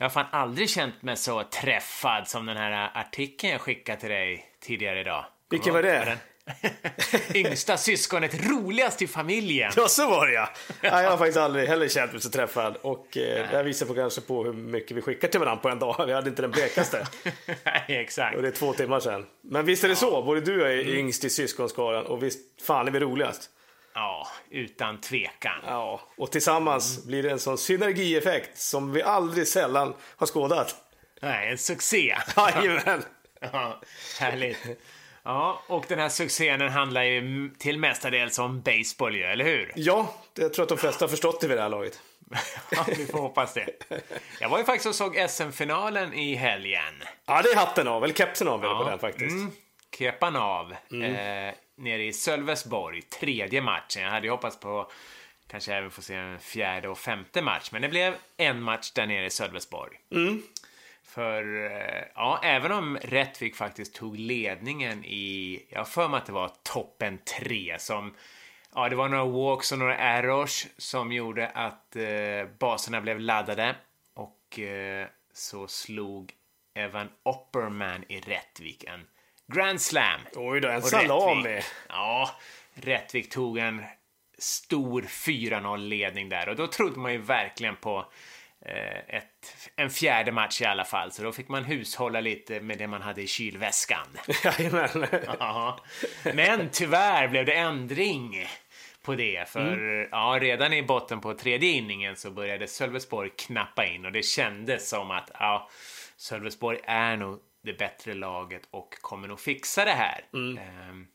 Jag har fan aldrig känt mig så träffad som den här artikeln jag skickade till dig tidigare idag. Vilken var det? Yngsta syskonet, roligast i familjen. Ja, så var det ja. Nej, jag har faktiskt aldrig heller känt mig så träffad. Och eh, det här visar på kanske på hur mycket vi skickar till varandra på en dag. Vi hade inte den blekaste. Nej, exakt. Och det är två timmar sedan. Men visst är det så? Både du och jag är yngst i syskonskaran och visst fan är vi roligast? Ja, utan tvekan. Ja, och tillsammans blir det en sån synergieffekt som vi aldrig sällan har skådat. Nej, en succé. Jajamän. Ja, härligt. Ja, och den här succén handlar ju till mestadels om baseball eller hur? Ja, jag tror att de flesta har förstått det vid det här laget. Ja, vi får hoppas det. Jag var ju faktiskt och såg SM-finalen i helgen. Ja, det är hatten av, eller kepsen av ja. på den faktiskt. Mm, kepan av. Mm. Eh, nere i Sölvesborg, tredje matchen. Jag hade ju hoppats på kanske även få se en fjärde och femte match, men det blev en match där nere i Sölvesborg. Mm. För, eh, ja, även om Rättvik faktiskt tog ledningen i, jag har för mig att det var toppen tre som, ja, det var några walks och några errors som gjorde att eh, baserna blev laddade och eh, så slog Evan Opperman i Rättvik en Grand Slam. Oj då, en salami. Ja, Rättvik tog en stor 4-0 ledning där och då trodde man ju verkligen på Eh, ett, en fjärde match i alla fall, så då fick man hushålla lite med det man hade i kylväskan. Jajamän. Men tyvärr blev det ändring på det, för mm. ja, redan i botten på tredje inningen så började Sölvesborg knappa in och det kändes som att ja, Sölvesborg är nog det bättre laget och kommer nog fixa det här. Mm. Um,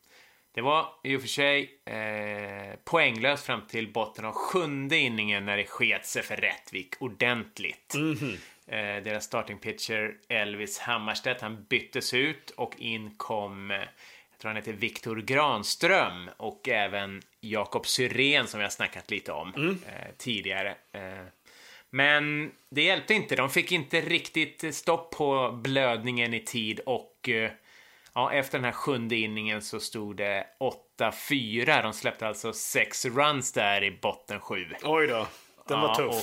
det var i och för sig eh, poänglöst fram till botten av sjunde inningen när det sket sig för Rättvik ordentligt. Mm eh, deras starting pitcher Elvis Hammarstedt, han byttes ut och in kom, eh, jag tror han heter Viktor Granström och även Jakob Syrén som vi har snackat lite om mm. eh, tidigare. Men det hjälpte inte, de fick inte riktigt stopp på blödningen i tid och eh, Ja, efter den här sjunde inningen så stod det 8-4. De släppte alltså sex runs där i botten sju. Oj då, den var tuff. Och,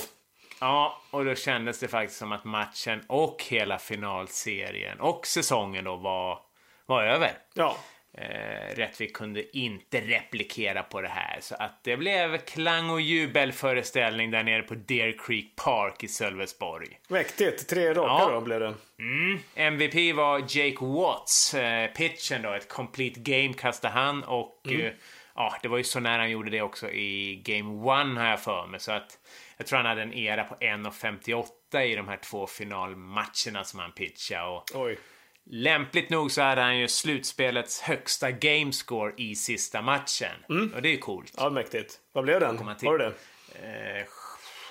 ja, och då kändes det faktiskt som att matchen och hela finalserien och säsongen då var, var över. Ja. Eh, Rättvik kunde inte replikera på det här så att det blev klang och jubelföreställning där nere på Deer Creek Park i Sölvesborg. Mäktigt, tre raka ja. då blev det. Mm. MVP var Jake Watts, eh, pitchen då, ett complete game kastade han och mm. eh, ja, det var ju så nära han gjorde det också i Game 1 har jag för mig så att jag tror han hade en era på 1.58 i de här två finalmatcherna som han pitchade och Oj. Lämpligt nog så hade han ju slutspelets högsta gamescore i sista matchen. Mm. Och det är coolt. Ja, mäktigt. Vad blev den? Var det eh,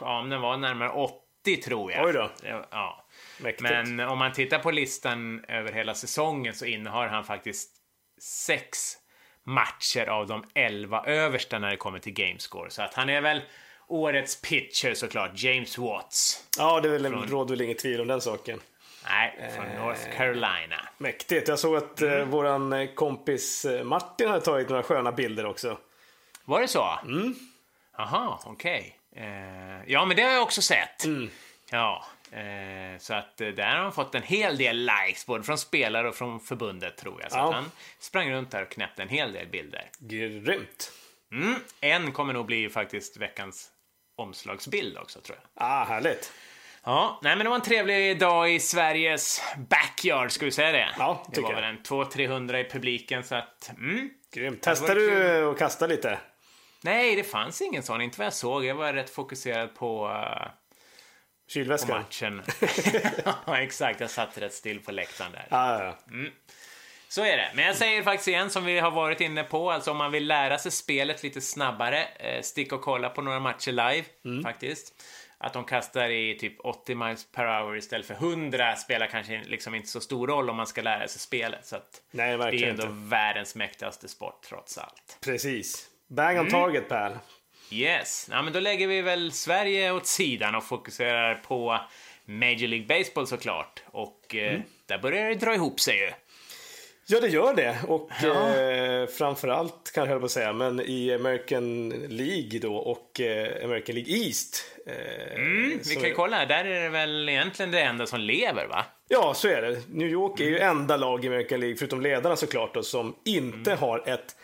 Ja, den var närmare 80 tror jag. Oj då. Ja. Mäktigt. Men om man tittar på listan över hela säsongen så innehar han faktiskt sex matcher av de 11 översta när det kommer till gamescore. Så att han är väl årets pitcher såklart, James Watts. Ja, det är väl, Från... råder väl inget tvivel om den saken. Nej, från eh, North Carolina. Mäktigt. Jag såg att eh, mm. eh, våran kompis eh, Martin hade tagit några sköna bilder också. Var det så? Mm. Jaha, okej. Okay. Eh, ja, men det har jag också sett. Mm. Ja, eh, så att eh, där har han fått en hel del likes, både från spelare och från förbundet tror jag. Så ja. han sprang runt där och knäppte en hel del bilder. Grymt. Mm. En kommer nog bli faktiskt veckans omslagsbild också tror jag. Ah, härligt. Ja, nej men det var en trevlig dag i Sveriges backyard, ska vi säga det? Ja, det var väl en 200-300 i publiken, så att... Mm. Grymt. Testade du att kasta lite? Nej, det fanns ingen sån, inte vad jag såg. Jag var rätt fokuserad på... Uh, Kylväskan? På matchen. ja, exakt. Jag satt rätt still på läktaren där. Ja, ja, ja. Mm. Så är det. Men jag säger faktiskt igen, som vi har varit inne på, alltså om man vill lära sig spelet lite snabbare, eh, stick och kolla på några matcher live, mm. faktiskt att de kastar i typ 80 miles per hour istället för 100 spelar kanske liksom inte så stor roll om man ska lära sig spelet. Så Nej, det är ändå inte. världens mäktigaste sport trots allt. Precis. Bang on mm. target, Pal. Yes. Ja, men då lägger vi väl Sverige åt sidan och fokuserar på Major League Baseball såklart. Och eh, mm. där börjar det dra ihop sig ju. Ja, det gör det. Och ja. eh, framförallt kan jag på säga, men i American League då och eh, American League East. Eh, mm, vi kan ju kolla här, där är det väl egentligen det enda som lever va? Ja, så är det. New York är ju mm. enda lag i American League, förutom ledarna såklart, då, som inte mm. har ett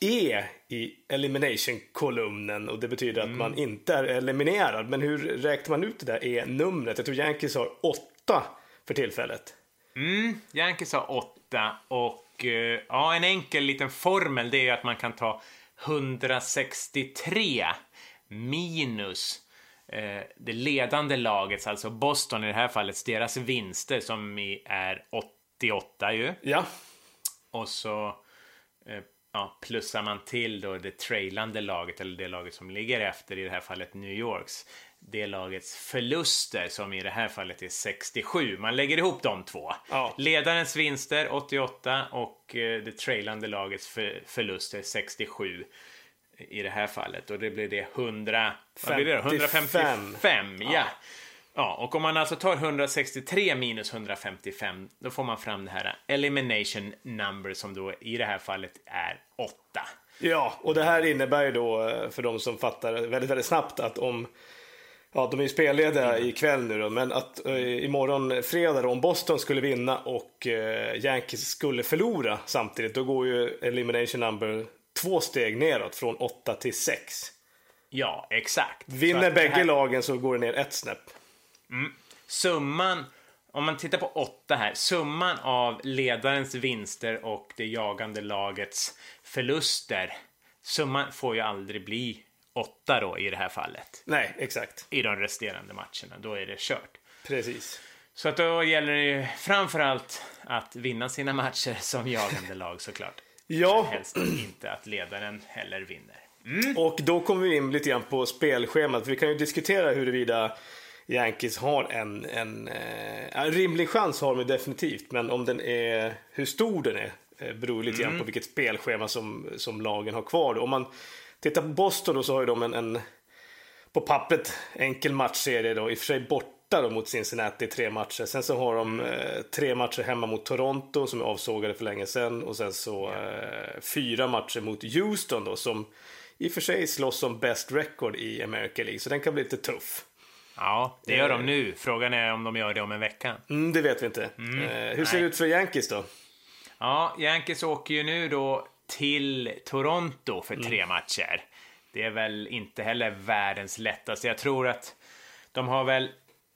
E i elimination-kolumnen och det betyder att mm. man inte är eliminerad. Men hur räknar man ut det där E-numret? Jag tror Yankees har åtta för tillfället. Mm, Yankees har åtta och uh, ja, en enkel liten formel det är att man kan ta 163 minus uh, det ledande lagets, alltså Boston i det här fallet, deras vinster som är 88 ju. Ja. Och så uh, ja, plussar man till då det trailande laget, eller det laget som ligger efter, i det här fallet New Yorks, det lagets förluster som i det här fallet är 67. Man lägger ihop de två. Ja. Ledarens vinster 88 och eh, det trailande lagets för, förluster 67 i det här fallet. Och det blir det 100, vad blir det 155. Ja. ja. Ja, och om man alltså tar 163 minus 155, då får man fram det här elimination number som då i det här fallet är 8. Ja, och det här innebär ju då eh, för de som fattar väldigt, väldigt snabbt att om Ja, de är ju spellediga mm. ikväll nu då, men att eh, imorgon fredag då, om Boston skulle vinna och eh, Yankees skulle förlora samtidigt, då går ju elimination number två steg neråt från 8 till 6. Ja, exakt. Vinner bägge här... lagen så går det ner ett snäpp. Mm. Summan, om man tittar på åtta här, summan av ledarens vinster och det jagande lagets förluster, summan får ju aldrig bli åtta då i det här fallet. Nej, exakt. I de resterande matcherna, då är det kört. Precis. Så att då gäller det ju framförallt att vinna sina matcher som jagande lag såklart. Ja. Men helst inte att ledaren heller vinner. Mm. Och då kommer vi in lite grann på spelschemat. Vi kan ju diskutera huruvida Yankees har en, en, eh, en rimlig chans har de definitivt. Men om den är, hur stor den är eh, beror lite grann mm. på vilket spelschema som, som lagen har kvar. Om man tittar på Boston då så har ju de en, en på pappret enkel matchserie då. I och för sig borta då mot Cincinnati tre matcher. Sen så har de eh, tre matcher hemma mot Toronto som är avsågade för länge sedan. Och sen så eh, fyra matcher mot Houston då som i och för sig slåss om best record i American League. Så den kan bli lite tuff. Ja, det gör de eh. nu. Frågan är om de gör det om en vecka. Mm, det vet vi inte. Mm. Eh, hur ser Nej. det ut för Yankees då? Ja, Yankees åker ju nu då till Toronto för tre mm. matcher. Det är väl inte heller världens lättaste. Jag tror att de har väl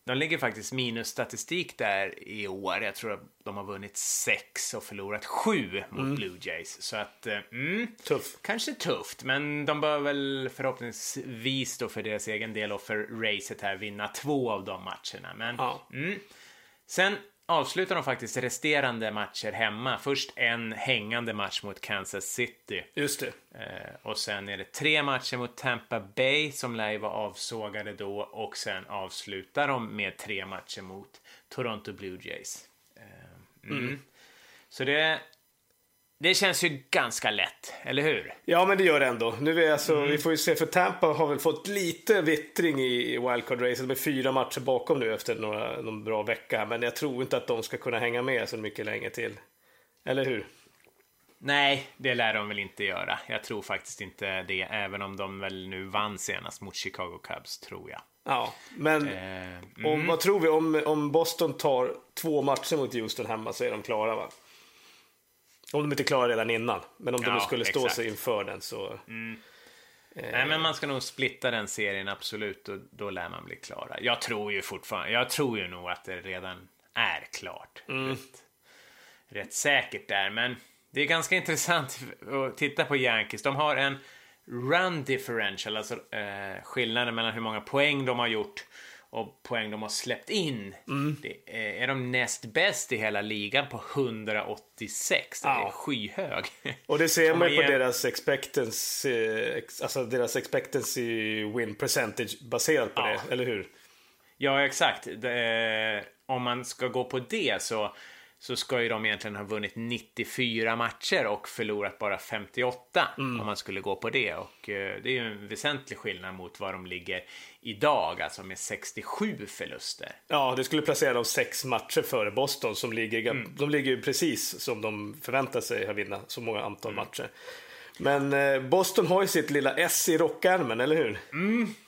de ligger faktiskt minusstatistik där i år. Jag tror att de har vunnit sex och förlorat sju mot mm. Blue Jays. Så att, eh, mm, Tuff. kanske tufft, men de bör väl förhoppningsvis då för deras egen del och för racet här vinna två av de matcherna. Men, ja. mm. Sen avslutar de faktiskt resterande matcher hemma. Först en hängande match mot Kansas City. Just det. Eh, och sen är det tre matcher mot Tampa Bay som lär vara avsågade då och sen avslutar de med tre matcher mot Toronto Blue Jays. Eh, mm. Mm. Så det det känns ju ganska lätt, eller hur? Ja, men det gör det ändå. Nu är alltså, mm. Vi får ju se, för Tampa har väl fått lite vittring i wildcard-racet. Är fyra matcher bakom nu efter några, någon bra vecka. Men jag tror inte att de ska kunna hänga med så mycket länge till. Eller hur? Nej, det lär de väl inte göra. Jag tror faktiskt inte det, även om de väl nu vann senast mot Chicago Cubs, tror jag. Ja, men eh, mm. om, vad tror vi? Om, om Boston tar två matcher mot Houston hemma så är de klara, va? Om de inte klarar redan innan. Men om ja, de skulle stå exakt. sig inför den så... Mm. Eh... Nej, men man ska nog splitta den serien absolut och då lär man bli klara. Jag tror ju fortfarande, jag tror ju nog att det redan är klart. Mm. Rätt, rätt säkert där, men det är ganska intressant att titta på Yankees. De har en run differential, alltså eh, skillnaden mellan hur många poäng de har gjort och poäng de har släppt in. Mm. Det är, är de näst bäst i hela ligan på 186. Det är ja. skyhög. Och det ser man ju på deras expectancy, alltså deras expectancy win percentage baserat på ja. det, eller hur? Ja, exakt. Det, om man ska gå på det så så ska ju de egentligen ha vunnit 94 matcher och förlorat bara 58 Mm. om man skulle gå på det. Och eh, det är ju en väsentlig skillnad mot var de ligger idag, alltså med 67 förluster. Ja, det skulle placera dem sex matcher före Boston som ligger, Mm. de ligger ju precis som de förväntar sig att vinna så många antal Mm. matcher. Men eh, Boston har ju sitt lilla S i rockärmen, eller hur?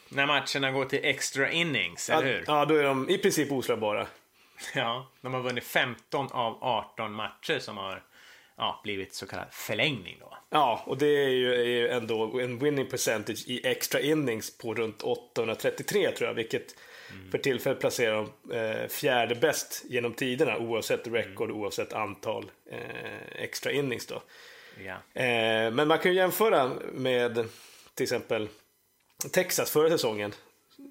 När matcherna går till extra innings, eller hur? Ja, då är de i princip oslagbara. Ja, de har vunnit 15 av 18 matcher som har ja, blivit så kallad förlängning då. Ja, och det är ju, ändå en winning percentage i extra innings på runt 833 tror jag, vilket för tillfället placerar dem eh, fjärde bäst genom tiderna oavsett rekord, oavsett antal eh, extra innings då. Ja. Eh, men man kan ju jämföra med till exempel Texas förra säsongen.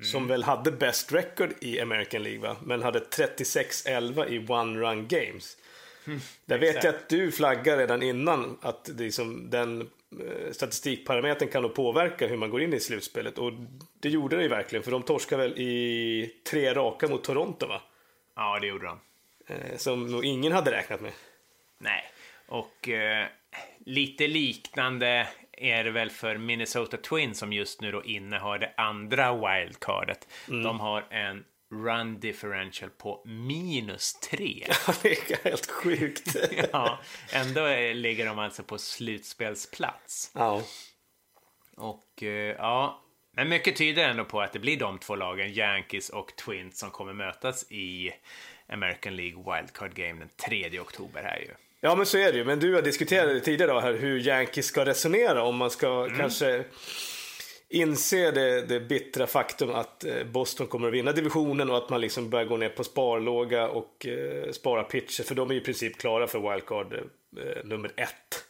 Som väl hade bäst record i American League va? Men hade 36-11 i one run games. Där vet jag att du flaggar redan innan att det är som den eh, statistikparametern kan nog påverka hur man går in i slutspelet. Och det gjorde det ju verkligen för de torskade väl i tre raka mot Toronto va? ja, det gjorde de. Eh, som nog ingen hade räknat med. Nej, och eh, lite liknande är det väl för Minnesota Twins som just nu då innehar det andra wildcardet. De har en run differential på minus tre. det är helt sjukt. ja, ändå ligger de alltså på slutspelsplats. ja. Och eh, ja, men mycket tyder ändå på att det blir de två lagen, Yankees och Twins, som kommer mötas i American League Wildcard Game den 3 oktober här ju. Ja men så är det ju. Men du har diskuterat tidigare då, här hur Yankees ska resonera om man ska Mm. kanske inse det, det bittra faktum att eh, Boston kommer att vinna divisionen och att man liksom börjar gå ner på sparlåga och eh, spara pitcher för de är i princip klara för wildcard eh, nummer ett.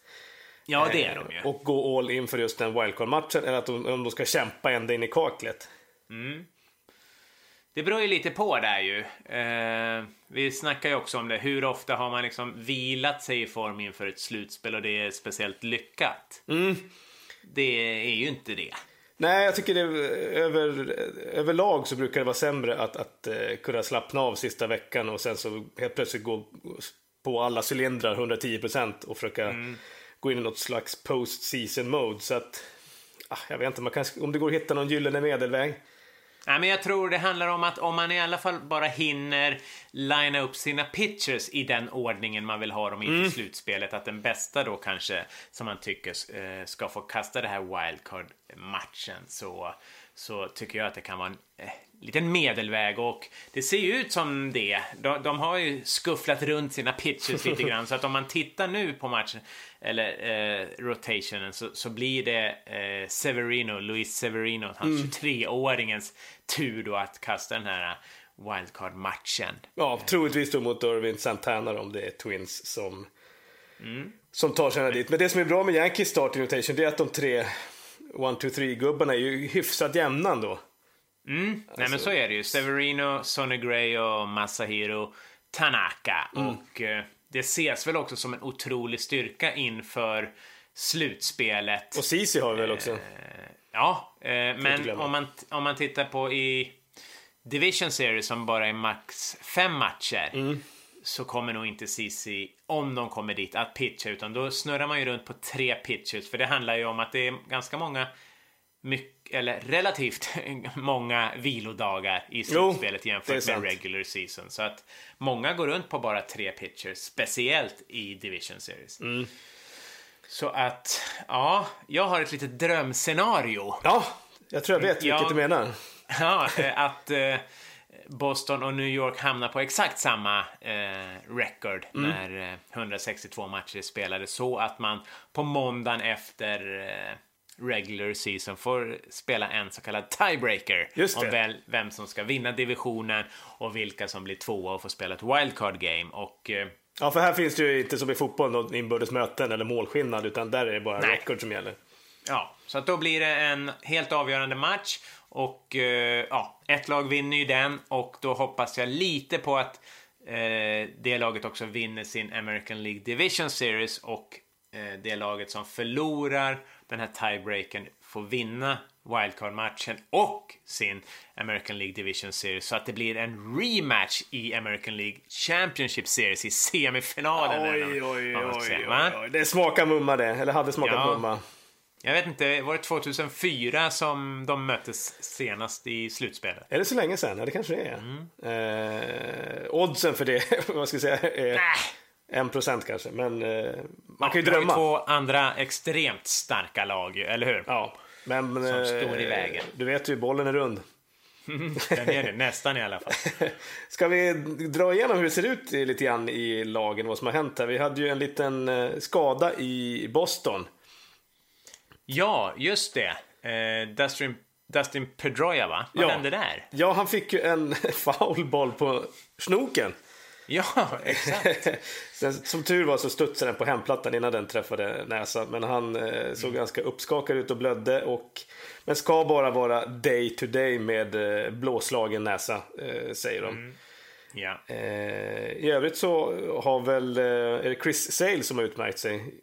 Ja, det är de ju. Eh, Och gå all in för just den wildcard-matchen eller att de, om de ska kämpa ända in i kaklet. Det beror ju lite på där ju. Eh, vi snackar ju också om det. Hur ofta har man liksom vilat sig i form inför ett slutspel och det är speciellt lyckat? Det är ju inte det. Nej, jag tycker det över, överlag så brukar det vara sämre att, att eh, kunna slappna av sista veckan och sen så helt plötsligt gå på alla cylindrar 110% och försöka gå in i något slags post-season mode. Så att, ah, jag vet inte, man kan, om det går att hitta någon gyllene medelväg. Nej, men jag tror det handlar om att om man i alla fall bara hinner linea upp sina pitchers i den ordningen man vill ha dem inför slutspelet, att den bästa då kanske, som man tycker, eh, ska få kasta det här wildcard-matchen, så, så tycker jag att det kan vara en eh, liten medelväg och det ser ju ut som det. De, de har ju skufflat runt sina pitchers lite grann, så att om man tittar nu på matchen, eller eh, rotationen, så, så blir det eh, Severino, Luis Severino, hans 23-åringens tur då att kasta den här wildcard-matchen. Ja, troligtvis då mot Irvin Santana om det är Twins som, som tar sig dit. Men det som är bra med Yankees starting rotation det är att de tre 1-2-3-gubbarna är ju hyfsat jämna ändå. Nej men så är det ju. Severino, Sonny Gray och Masahiro Tanaka. Och eh, det ses väl också som en otrolig styrka inför slutspelet. Och Ceesay har vi väl också. Ja, eh, men om man, om man tittar på i Division Series som bara är max fem matcher Mm. så kommer nog inte CC, om de kommer dit, att pitcha utan då snurrar man ju runt på tre pitchers för det handlar ju om att det är ganska många mycket, eller relativt många vilodagar i slutspelet jämfört med regular season. Så att många går runt på bara tre pitchers, speciellt i Division Series. Mm. Så att, ja, jag har ett litet drömscenario. Ja, jag tror jag vet vilket du menar. Ja, eh, att eh, Boston och New York hamnar på exakt samma eh, record Mm. när eh, 162 matcher är spelade så att man på måndagen efter eh, regular season får spela en så kallad tiebreaker om väl, vem som ska vinna divisionen och vilka som blir tvåa och får spela ett wildcard game och eh, Ja, för här finns det ju inte som i fotboll något inbördes möten eller målskillnad utan där är det bara Nej. record som gäller. Ja, så att då blir det en helt avgörande match och eh, ja, ett lag vinner ju den och då hoppas jag lite på att eh, det laget också vinner sin American League Division Series och eh, det laget som förlorar den här tiebreaken får vinna wildcard-matchen och sin American League Division Series så att det blir en rematch i American League Championship Series i semifinalen. Oj, oj, oj, oj, oj. Det smakar mumma det, eller hade smakat ja. mumma. Jag vet inte, var det 2004 som de möttes senast i slutspelet? Är det så länge sedan? Ja, det kanske det är. Mm. Eh, oddsen för det, vad ska jag säga, äh. En procent kanske. Men eh, man kan ju drömma. två andra extremt starka lag, eller hur? Ja, men... Som eh, står i vägen. Du vet ju, bollen är rund. Den är det, nästan i alla fall. Ska vi dra igenom hur det ser ut lite grann i lagen, vad som har hänt här? Vi hade ju en liten eh, skada i Boston. Ja, just det. Eh, Dustin, Dustin Pedroia, va? Vad ja. hände där? Ja, han fick ju en foulboll på snoken. Ja, exakt. Sen, som tur var så studsade den på hemplattan innan den träffade näsan. Men han eh, såg mm. ganska uppskakad ut och blödde. Och, men ska bara vara day to day med eh, blåslagen näsa, eh, säger de. Mm. Ja. Eh, I övrigt så har väl eh, är det Chris Sale som har utmärkt sig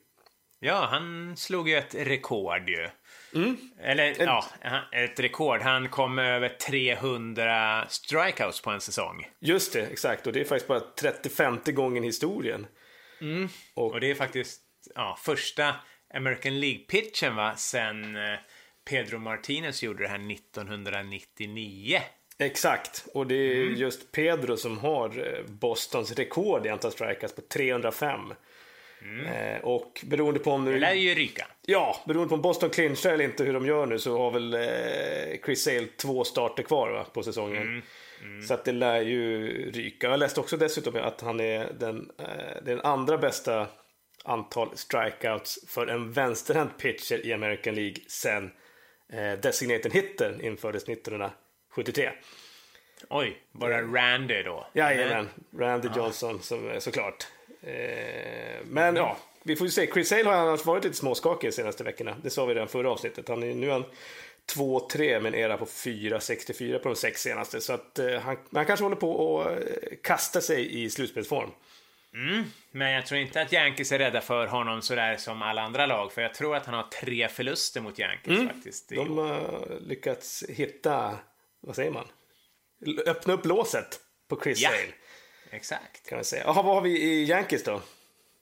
Ja, han slog ju ett rekord ju. Mm. Eller ett... ja, ett rekord. Han kom över 300 strikeouts på en säsong. Just det, exakt. Och det är faktiskt bara 35 gången i historien. Mm. Och... och... det är faktiskt ja, första American League-pitchen va, sen eh, Pedro Martinez gjorde det här 1999. Exakt, och det är mm. just Pedro som har eh, Bostons rekord i antal strikeouts på 305. Mm. Eh, och beroende på om nu... Det lär ju ryka. Ja, beroende på om Boston clinchar eller inte hur de gör nu så har väl eh, Chris Sale två starter kvar va, på säsongen. Mm. Mm. Så att det lär ju ryka. Jag läste också dessutom att han är den, eh, den andra bästa antal strikeouts för en vänsterhänt pitcher i American League sen eh, designated hitter infördes 1973. Oj, bara Randy då? Jajamän, Randy Johnson som, såklart. Eh, men ja, vi får ju se. Chris Hale har annars varit lite småskakig de senaste veckorna. Det sa vi redan förra avsnittet. Han är, nu är han 2-3 med en era på 4-64 på de sex senaste. Så att eh, han, han kanske håller på att eh, kasta sig i slutspelsform. Mm, men jag tror inte att Yankees är rädda för honom sådär som alla andra lag. För jag tror att han har tre förluster mot Yankees mm, faktiskt. De har lyckats hitta, vad säger man? Öppna upp låset på Chris ja. Hale. Exakt. Kan man säga. Aha, vad har vi i Yankees då?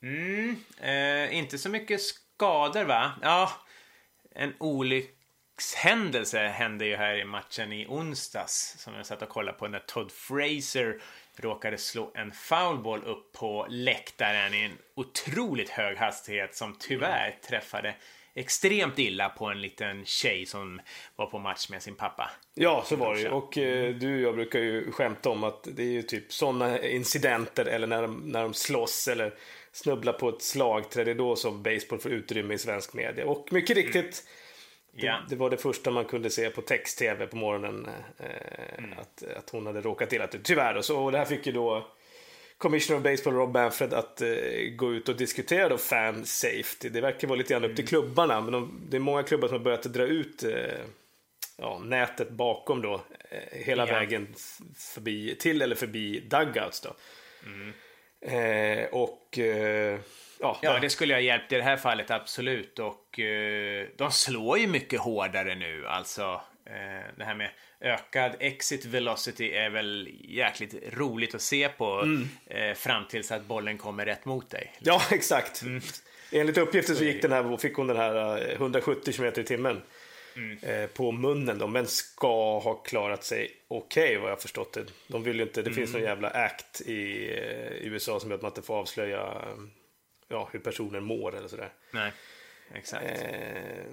Mm, eh, inte så mycket skador va? Ja, en olyckshändelse hände ju här i matchen i onsdags som jag satt och kollade på när Todd Fraser råkade slå en foulboll upp på läktaren i en otroligt hög hastighet som tyvärr mm. träffade extremt illa på en liten tjej som var på match med sin pappa. Ja, så var det ju. Och eh, du och jag brukar ju skämta om att det är ju typ sådana incidenter eller när de, när de slåss eller snubblar på ett slagträd. Det är då som baseball får utrymme i svensk media. Och mycket riktigt mm. Det, det, var det första man kunde se på text-tv på morgonen. Eh, mm. att, att hon hade råkat illa ut. Tyvärr. Och, så, och det här fick ju då Commissioner of Baseball Rob Manfred att eh, gå ut och diskutera då fan safety. Det verkar vara lite grann upp till mm. klubbarna, men de, det är många klubbar som har börjat dra ut eh, ja, nätet bakom då, eh, hela ja. vägen förbi, till eller förbi dugouts då. Mm. Eh, och eh, ja, ja, det skulle ha hjälpt i det här fallet absolut. Och eh, de slår ju mycket hårdare nu, alltså. Det här med ökad exit velocity är väl jäkligt roligt att se på mm. eh, fram tills att bollen kommer rätt mot dig. Ja, exakt. Mm. Enligt uppgifter så gick den här, fick hon den här 170 km i timmen mm. eh, på munnen då, men ska ha klarat sig okej okay, vad jag förstått det. De vill ju inte, det finns någon mm. jävla act i eh, USA som gör att man inte får avslöja ja, hur personer mår eller sådär. Nej, exakt. Eh,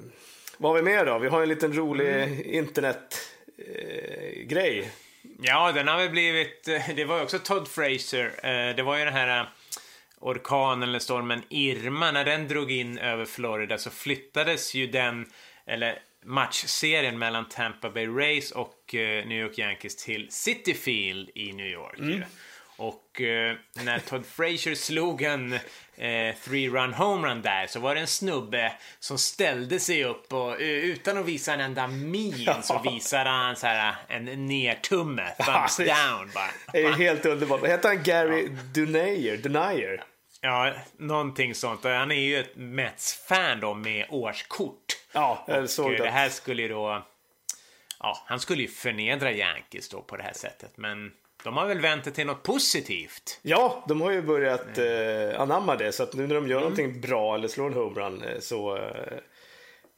vad har vi mer då? Vi har en liten rolig mm. internet eh. Ja, den har väl blivit... Eh, det var ju också Todd Fraser. Eh, det var ju den här eh, orkanen eller stormen Irma. När den drog in över Florida så flyttades ju den, eller matchserien mellan Tampa Bay Rays och New York Yankees till City Field i New York. Mm. Och eh, när Todd Frazier slog en eh, three run homerun där så var det en snubbe som ställde sig upp och uh, utan att visa en enda min så visade han så här en nertumme, thumbs down bara. Det är helt underbart. Heter han Gary ja. Dunayer? Denier? Ja, någonting sånt. Han är ju ett Mets-fan då med årskort. Ja, jag såg och, det. Det här skulle ju då ja, han skulle ju förnedra Yankees då på det här sättet. Men de har väl vänt det till något positivt. Ja, de har ju börjat eh, anamma det. Så att nu när de gör mm. någonting bra eller slår en homerun eh, så, eh,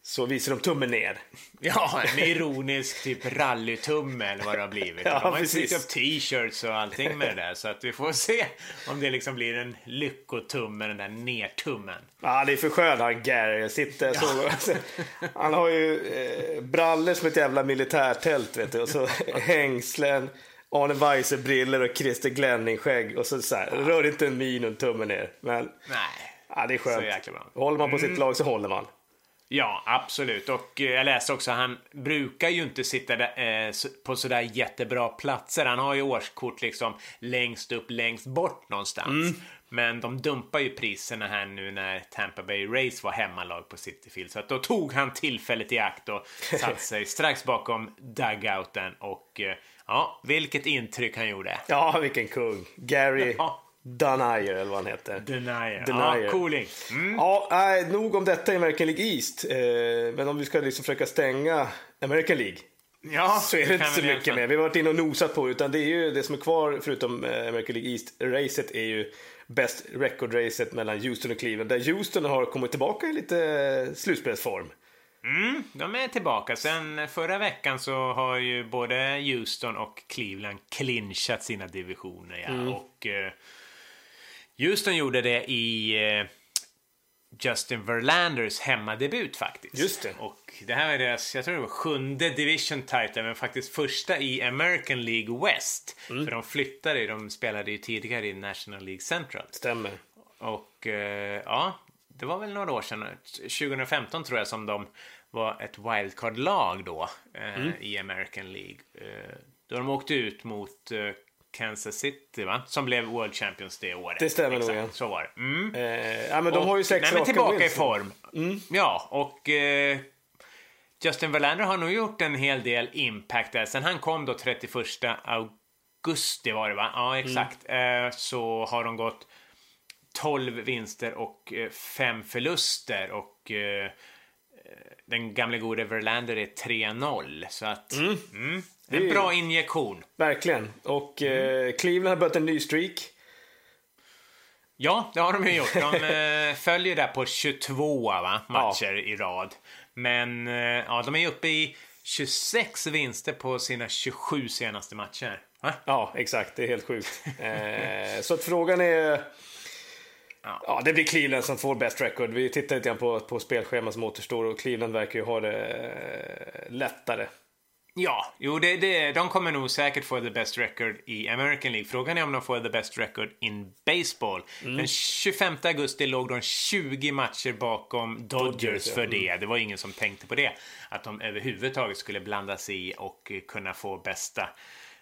så visar de tummen ner. Ja, en ironisk typ rallytumme eller vad det har blivit. Ja, de har ju tryckt upp t-shirts och allting med det där. Så att vi får se om det liksom blir en lyckotumme, den där nertummen. Ja, det är för skön han Gary. Sitter så. Ja. Han har ju eh, brallor som ett jävla militärtält vet du. Och så hängslen. Arne Weise briller och Christer Glenning-skägg. Och så, så här, rör inte en min och tummen ner. Men Nej, ja, det är skönt. Håller man på mm. sitt lag så håller man. Ja, absolut. Och eh, jag läste också, han brukar ju inte sitta där, eh, på sådär jättebra platser. Han har ju årskort liksom längst upp, längst bort någonstans. Mm. Men de dumpar ju priserna här nu när Tampa Bay Race var hemmalag på Cityfield. Så att då tog han tillfället i akt och satte sig strax bakom dugouten. Och eh, ja, vilket intryck han gjorde. Ja, vilken kung. Gary ja. Denier eller vad han heter. Denier. Denier. Ja, cooling. Mm. Ja, nej, nog om detta i American League East. Eh, men om vi ska liksom försöka stänga American League. Ja, så är det inte så mycket mer. Vi har varit inne och nosat på utan det är ju det som är kvar förutom eh, American League East-racet är ju Best Record-racet mellan Houston och Cleveland. Där Houston har kommit tillbaka i lite slutspelsform. Mm, de är tillbaka. Sen förra veckan så har ju både Houston och Cleveland clinchat sina divisioner. Ja. Mm. Och eh, Houston gjorde det i eh, Justin Verlanders hemmadebut faktiskt. Just det. Och det här var deras, jag tror det var sjunde division title, men faktiskt första i American League West. Mm. För de flyttade, de spelade ju tidigare i National League Central. Stämmer. Och eh, ja, det var väl några år sedan, 2015 tror jag som de var ett wildcard-lag då eh, mm. i American League. Eh, då de åkte ut mot eh, Kansas City, va? Som blev World Champions det året. Det stämmer nog, ja. Så var det. Mm. Eh, ja, men de och, har ju sex nej, men tillbaka i form. Mm. Ja, och eh, Justin Verlander har nog gjort en hel del impact där. Sen han kom då 31 augusti var det, va? Ja, exakt. Mm. Eh, så har de gått 12 vinster och 5 eh, förluster. Och eh, den gamle gode Verlander är 3-0. Så att... Mm. Mm, en bra injektion. Verkligen. Och mm. eh, Cleveland har börjat en ny streak. Ja, det har de ju gjort. De eh, följer där på 22 va? matcher ja. i rad. Men eh, ja, de är uppe i 26 vinster på sina 27 senaste matcher. Va? Ja, exakt. Det är helt sjukt. eh, så att frågan är... Ja. ja. det blir Cleveland som får best record. Vi tittar lite grann på, på spelschemat som återstår och Cleveland verkar ju ha det eh, lättare. Ja, jo, det, det, de kommer nog säkert få the best record i American League. Frågan är om de får the best record in baseball. Mm. Den 25 augusti låg de 20 matcher bakom Dodgers, Dodgers för det. Mm. Det var ingen som tänkte på det. Att de överhuvudtaget skulle blanda sig i och kunna få bästa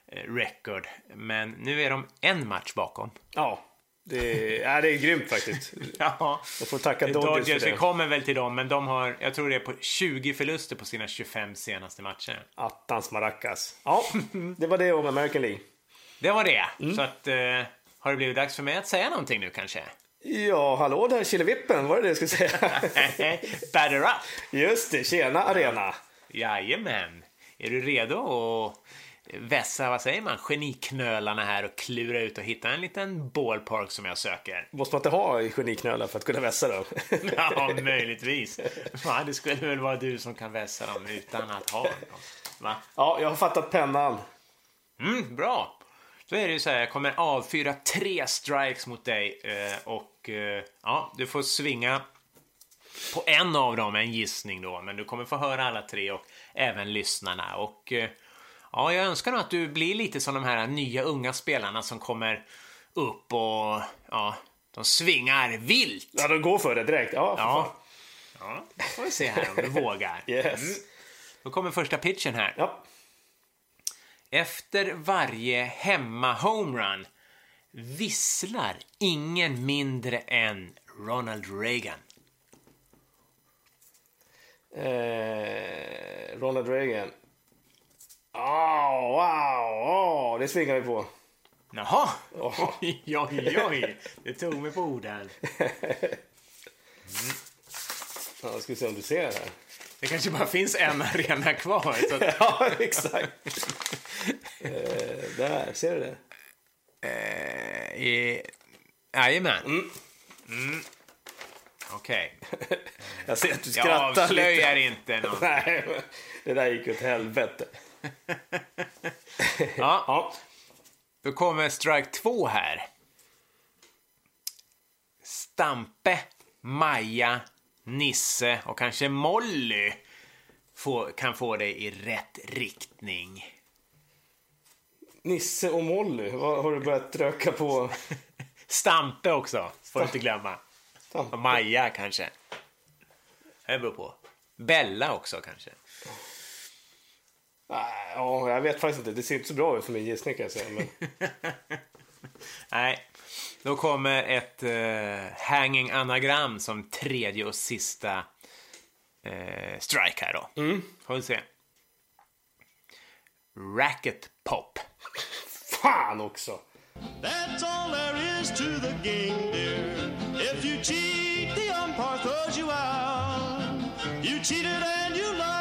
eh, record. Men nu är de en match bakom. Ja, det är, det är grymt faktiskt. ja. Jag får tacka Dodgers, Dodgers för det. Vi kommer väl till dem, men de har, jag tror det är på 20 förluster på sina 25 senaste matcher. Attans maracas. Ja, det var det om American League. Det var det. Mm. Så att, eh, har det blivit dags för mig att säga någonting nu kanske? Ja, hallå där Killevippen, var det det jag skulle säga? Batter up! Just det, tjena Arena! Jajamän! Är du redo att vässa, vad säger man, geniknölarna här och klura ut och hitta en liten ballpark som jag söker. Måste man inte ha geniknölar för att kunna vässa dem? ja, möjligtvis. Va, det skulle väl vara du som kan vässa dem utan att ha dem. Va? Ja, jag har fattat pennan. Mm, bra. Då är det ju så här, jag kommer avfyra tre strikes mot dig eh, och eh, ja, du får svinga på en av dem, en gissning då, men du kommer få höra alla tre och även lyssnarna. Och eh, Ja, jag önskar nog att du blir lite som de här nya unga spelarna som kommer upp och ja, de svingar vilt. Ja, de går för det direkt. Ja, för ja. ja då får vi se här om du vågar. Yes. Mm. Då kommer första pitchen här. Ja. Efter varje hemma-homerun visslar ingen mindre än Ronald Reagan. Eh, Ronald Reagan. Oh, wow, oh, det svingar vi på. Jaha, oh. oj, oj, oj. Det tog mig på orden. Mm. Ja, ska vi se om du ser det här. Det kanske bara finns en arena kvar. Att, ja, exakt. eh, där, ser du det? eh, i, jajamän. Mm. Okej. Jag ser att du Jag skrattar lite. avslöjar inte något. Nej, det där gick åt helvete. Ja, Ja, då kommer strike två här. Stampe, Maja, Nisse och kanske Molly får, kan få dig i rätt riktning. Nisse och Molly, har du börjat röka på? Stampe också, får du inte glömma. Stampe. Maja kanske. Det beror på. Bella också kanske. Nej, Ja, jag vet faktiskt inte. Det ser inte så bra ut för min gissning kan jag säga. Men... Nej, då kommer ett eh, hanging anagram som tredje och sista eh, strike här då. Mm. Får vi se. Racket pop. Fan också! That's all there is to the game, dear. If you cheat, the umpire throws you out. You cheated and you lied,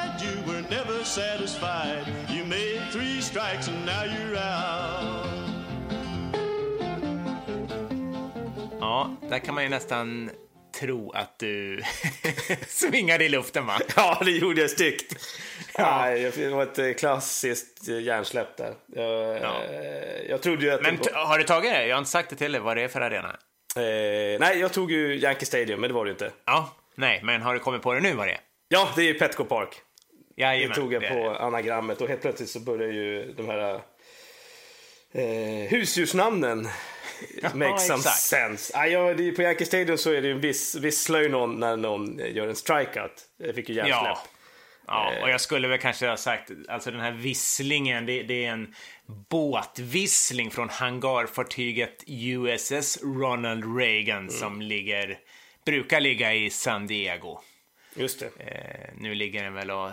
satisfied. You made three strikes and now you're out. Ja, där kan man ju nästan tro att du svingade i luften va? Ja, det gjorde jag styggt. Nej, det var ett eh, klassiskt eh, hjärnsläpp där. Jag, Ja. eh, jag trodde ju att... Men var... har du tagit det? Jag har inte sagt det till dig vad det är för arena. eh, nej, jag tog ju Yankee Stadium, men det var det ju inte. Ja, nej, men har du kommit på det nu vad det är? Ja, det är ju Petco Park. Det Jajamän, tog jag det på det. anagrammet och helt plötsligt så började ju de här eh, husdjursnamnen make some exakt. sense. Ah, ja, det, på Yankee Stadium så är det ju en viss, visslar ju någon när någon gör en strikeout. Jag fick ju hjärnsläpp. Ja. Ja, och jag skulle väl kanske ha sagt, alltså den här visslingen, det, det är en båtvissling från hangarfartyget USS Ronald Reagan som ligger, brukar ligga i San Diego. Just det. Eh, nu ligger den väl och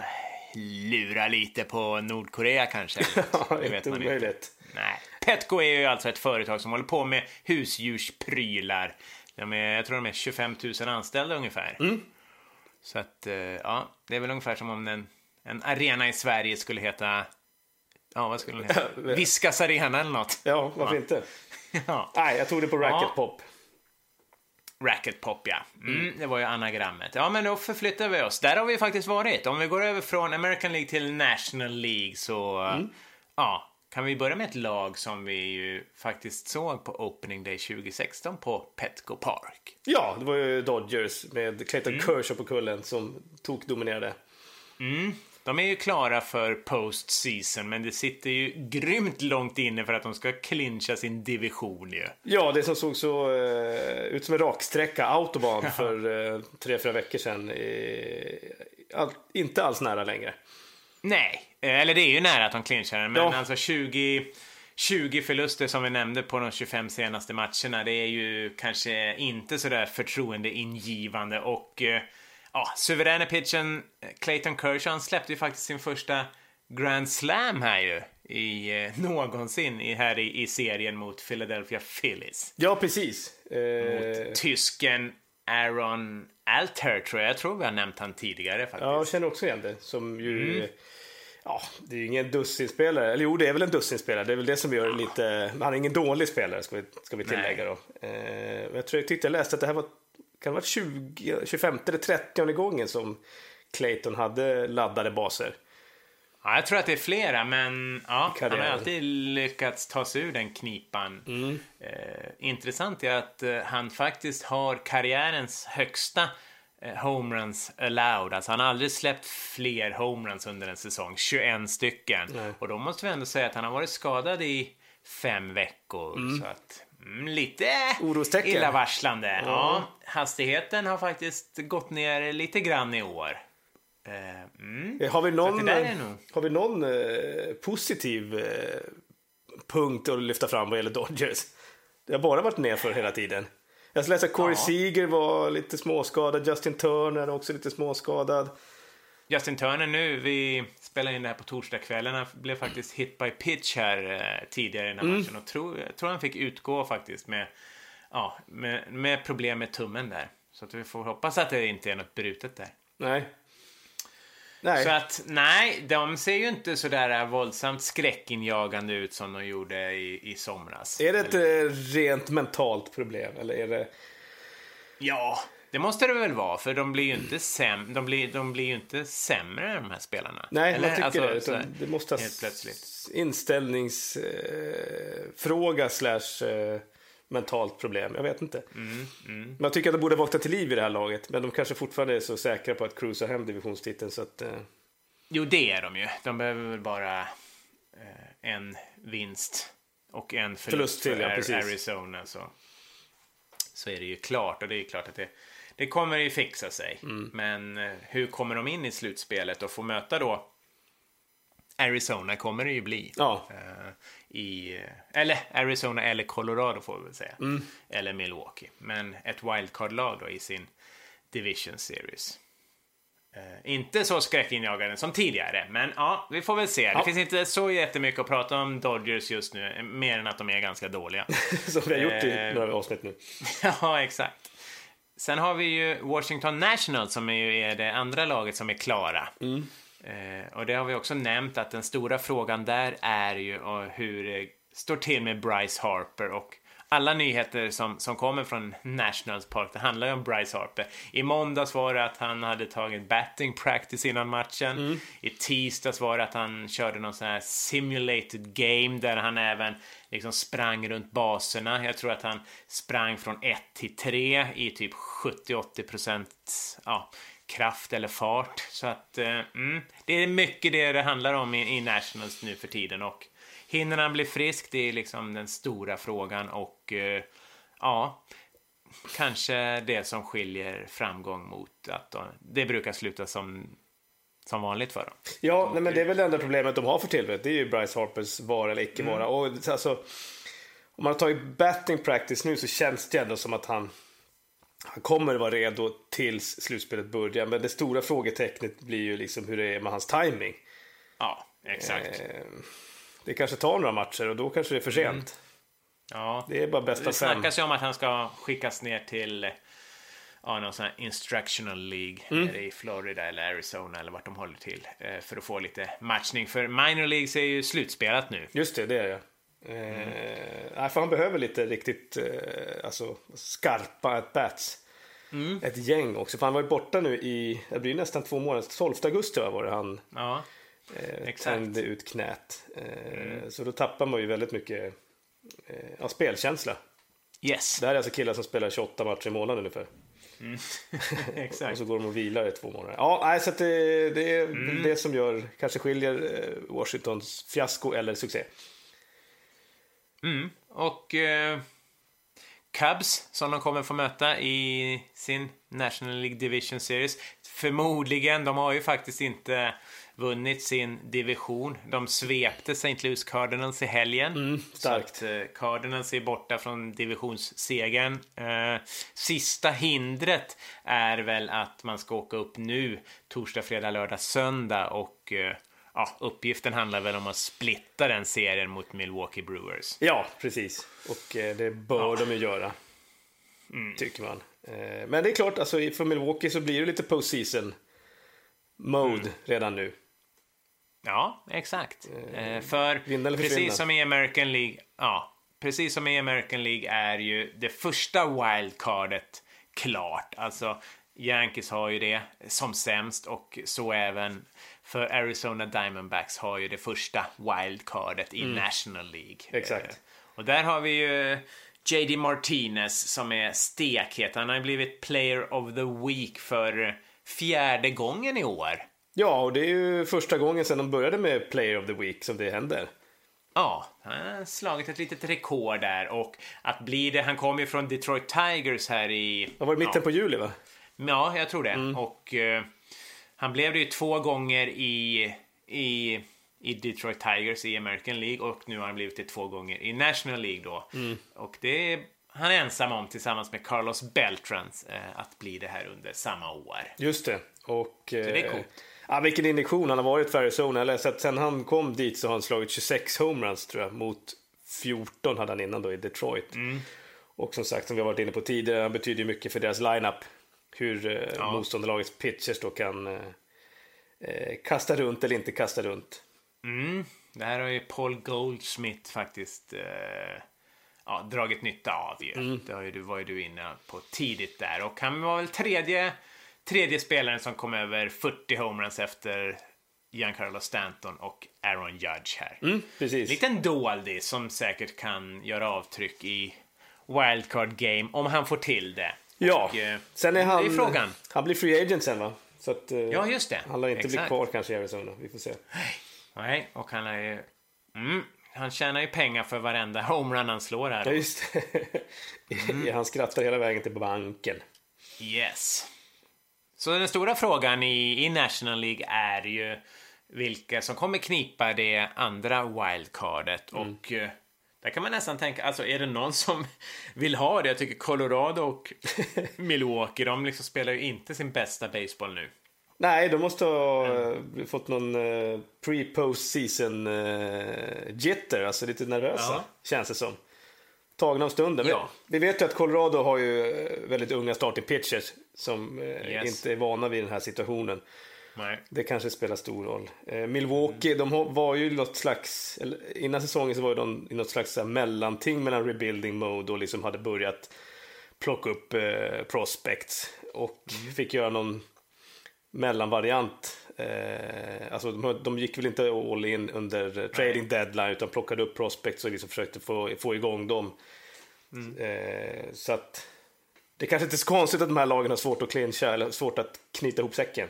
lurar lite på Nordkorea kanske. Ja, det vet man inte. Nej. Petco är ju alltså ett företag som håller på med husdjursprylar. De är, jag tror de är 25 000 anställda ungefär. Mm. Så att, eh, ja, det är väl ungefär som om en, en arena i Sverige skulle heta, ja vad skulle den heta? Viskas arena eller något. Ja, varför Ja. inte? Ja. Nej, jag tog det på Racket Ja. Pop. Racket Pop, ja. Mm, Det var ju anagrammet. Ja, men då förflyttar vi oss. Där har vi faktiskt varit. Om vi går över från American League till National League så, Mm. ja, kan vi börja med ett lag som vi ju faktiskt såg på Opening Day 2016 på Petco Park. Ja, det var ju Dodgers med Clayton Mm. Kershaw på kullen som tokdominerade. De är ju klara för postseason, men det sitter ju grymt långt inne för att de ska clincha sin division ju. Ja, det som såg så eh, ut som en raksträcka, autobahn, för eh, tre, fyra veckor sedan. Eh, all, inte alls nära längre. Nej, eh, eller det är ju nära att de clinchar den, men Ja. alltså 20, 20 förluster som vi nämnde på de 25 senaste matcherna, det är ju kanske inte sådär förtroendeingivande och eh, ja, suveräna pitchen eh, Clayton Kershaw, han släppte ju faktiskt sin första Grand Slam här ju i, eh, någonsin i, här i, i serien mot Philadelphia Phillies. Ja, precis. Eh, Tysken Aaron Alter tror jag, jag tror vi har nämnt han tidigare faktiskt. ja, jag känner också igen det. Som ju... Mm. Ja, det är ju ingen dussinspelare. Eller jo, det är väl en dussinspelare. Det är väl det som gör det lite... Han är ingen dålig spelare, ska vi, ska vi tillägga då. Eh, jag tror jag tyckte jag läste att det här var... Kan det vara 20, 25 eller 30 gången som Clayton hade laddade baser. Ja, jag tror att det är flera, men ja, han har alltid lyckats ta sig ur den knipan. Eh, intressant är att eh, han faktiskt har karriärens högsta eh, homeruns allowed. Alltså han har aldrig släppt fler homeruns under en säsong, 21 stycken. Nej. Och då måste vi ändå säga att han har varit skadad i fem veckor. Så att, mm, lite Orostecken. illavarslande. Ja. hastigheten har faktiskt gått ner lite grann i år. Eh, mm. Eh, Har vi någon, nog- har vi någon eh, positiv eh, punkt att lyfta fram vad gäller Dodgers? Det har bara varit ner för hela tiden. Jag läste att Corey Ja. Seager var lite småskadad, Justin Turner också lite småskadad. Justin Turner nu, vi spelar in det här på torsdagskvällen. Han blev faktiskt hit by pitch här eh, tidigare i den här Mm. matchen och tror, jag tror han fick utgå faktiskt med, ja, med, med problem med tummen där. Så att vi får hoppas att det inte är något brutet där. Nej. Nej. Så att, nej, de ser ju inte sådär våldsamt skräckinjagande ut som de gjorde i, i somras. Är det ett eh, rent mentalt problem eller är det... Ja, det måste det väl vara, för de blir ju inte, säm de blir, de blir ju inte sämre, de här spelarna. Nej, Eller, man tycker alltså, det. sådär, Utan det måste ha inställningsfråga eh, slash eh, mentalt problem. Jag vet inte. Mm, Man tycker att de borde vakna till liv i det här laget. Men de kanske fortfarande är så säkra på att cruisa hem divisionstiteln så att... Eh, Jo, det är de ju. De behöver väl bara eh, en vinst och en förlust, Förlust till, för ja. Arizona. Så, så är det ju klart. Och det är klart att det, det kommer ju fixa sig. Mm. Men eh, hur kommer de in i slutspelet och få möta då Arizona kommer det ju bli. Ja. Eh, i, eller Arizona eller Colorado får vi väl säga. Mm. Eller Milwaukee. Men ett wildcard-lag då i sin Division Series. Eh, inte så skräckinjagande som tidigare, men ja, vi får väl se. Ja. Det finns inte så jättemycket att prata om Dodgers just nu, eh, mer än att de är ganska dåliga. som vi har gjort i Eh, några avsnitt nu. ja, exakt. Sen har vi ju Washington Nationals som är ju är det andra laget som är klara. Eh, och det har vi också nämnt att den stora frågan där är ju eh, hur det står till med Bryce Harper och alla nyheter som, som kommer från Nationals Park, det handlar ju om Bryce Harper. I måndags var det att han hade tagit batting practice innan matchen. I tisdags var det att han körde någon sån här simulated game där han även liksom sprang runt baserna. Jag tror att han sprang från 1 till 3 i typ 70-80 procent ja, kraft eller fart. Så att eh, mm, det är mycket det det handlar om i, i Nationals nu för tiden. Och hinner han bli frisk? Det är liksom den stora frågan. Och eh, ja, kanske det som skiljer framgång mot att de, det brukar sluta som, som vanligt för dem. Ja, nej, men det är väl det enda problemet de har för tillfället. Det är ju Bryce Harpers vara eller icke vara. Mm. Och alltså, om man har tagit batting practice nu så känns det ändå som att han, han kommer vara redo tills slutspelet börjar. Men det stora frågetecknet blir ju liksom hur det är med hans timing. Ja, exakt. Eh, det kanske tar några matcher och då kanske det är för sent. Mm. Ja, Det är bara bästa Det fem. snackas ju om att han ska skickas ner till ja, någon sån här instructional League Mm. i Florida eller Arizona eller vart de håller till eh, för att få lite matchning. För minor leagues är ju slutspelat nu. Just det, det är det. Eh, nej, för han behöver lite riktigt eh, alltså, skarpa at-bats. Mm. Ett gäng också. För han var ju borta nu i, det blir nästan två månader, 12 augusti va, var det han Ja, eh. Mm. tände ut knät. Eh, Så då tappar man ju väldigt mycket eh, spelkänsla. yes, Det här är alltså killar som spelar 28 matcher i månaden ungefär. Och exakt. så går de och vilar i två månader. Ja, nej, så det, det är Mm. det som gör, kanske skiljer eh, Washingtons fiasko eller succé. Och eh, Cubs som de kommer få möta i sin National League Division Series. Förmodligen, de har ju faktiskt inte vunnit sin division. De svepte St. Louis Cardinals i helgen. starkt. Så att, eh, Cardinals är borta från divisionssegern. Eh, sista hindret är väl att man ska åka upp nu torsdag, fredag, lördag, söndag och eh, ja, uppgiften handlar väl om att splitta den serien mot Milwaukee Brewers. Ja, precis. Och eh, det bör de ju göra. Mm. Tycker man. Eh, men det är klart, alltså, för Milwaukee så blir det lite postseason mode Mm. redan nu. Ja, exakt. Eh, för precis som i American League, ja, precis som i American League är ju det första wildcardet klart. Alltså, Yankees har ju det som sämst och så även för Arizona Diamondbacks har ju det första wildcardet i National League. Mm. Exakt. Eh, och där har vi ju JD Martinez som är stekhet. Han har ju blivit Player of the Week för fjärde gången i år. Ja, och det är ju första gången sedan de började med Player of the Week som det händer. Ja, han har slagit ett litet rekord där och att bli det, han kom ju från Detroit Tigers här i... Det var i mitten ja, på juli va? Ja, jag tror det. Mm. Och eh, han blev det ju två gånger i, i, i Detroit Tigers i American League och nu har han blivit det två gånger i National League då. Mm. Och det är han är ensam om tillsammans med Carlos Beltrans eh, att bli det här under samma år. Just det. Och, det är eh, coolt. Ja, vilken injektion han har varit för Arizona. Jag läste att sen han kom dit så har han slagit 26 homeruns tror jag. Mot 14 hade han innan då i Detroit. Mm. Och som sagt, som vi har varit inne på tidigare, han betyder ju mycket för deras lineup. Hur eh, Ja. motståndarlagets pitchers då kan eh, eh, kasta runt eller inte kasta runt. Mm. Det här har ju Paul Goldsmith faktiskt eh, ja, dragit nytta av. Ju. Mm. Det har ju, du var ju du inne på tidigt där. Och han var väl tredje, tredje spelaren som kom över 40 homeruns efter Giancarlo Stanton och Aaron Judge här. Mm, precis. Liten doldis som säkert kan göra avtryck i wildcard game om han får till det. Ja, Och, eh, sen är han... Det är frågan. Han blir free agent sen va? Så att, eh, Ja, just det. Han lär inte bli Exakt. kvar kanske i Arizona. Vi får se. Nej, och han är ju... Mm, han tjänar ju pengar för varenda homerun han slår här. Ja, just det. Han skrattar hela vägen till banken. Yes. Så den stora frågan i, i National League är ju vilka som kommer knipa det andra wildcardet. Och eh, där kan man nästan tänka, alltså är det någon som vill ha det? Jag tycker Colorado och Milwaukee, de liksom spelar ju inte sin bästa baseball nu. Nej, de måste ha eh, fått någon eh, pre-post season eh, jitter, alltså lite nervösa Ja. känns det som. Tagna av stunden. Ja. Vi vet ju att Colorado har ju eh, väldigt unga starting pitchers som Yes. inte är vana vid den här situationen. Nej. Det kanske spelar stor roll. Eh, Milwaukee, de har- var ju något slags, eller innan säsongen så var de i något slags här mellanting mellan rebuilding mode och liksom hade börjat plocka upp eh, prospects och fick göra någon mellanvariant. Eh, alltså de, de gick väl inte all in under trading deadline utan plockade upp prospects och liksom försökte få, få igång dem. Eh, så att det kanske inte är så konstigt att de här lagen har svårt att clincha eller svårt att knyta ihop säcken.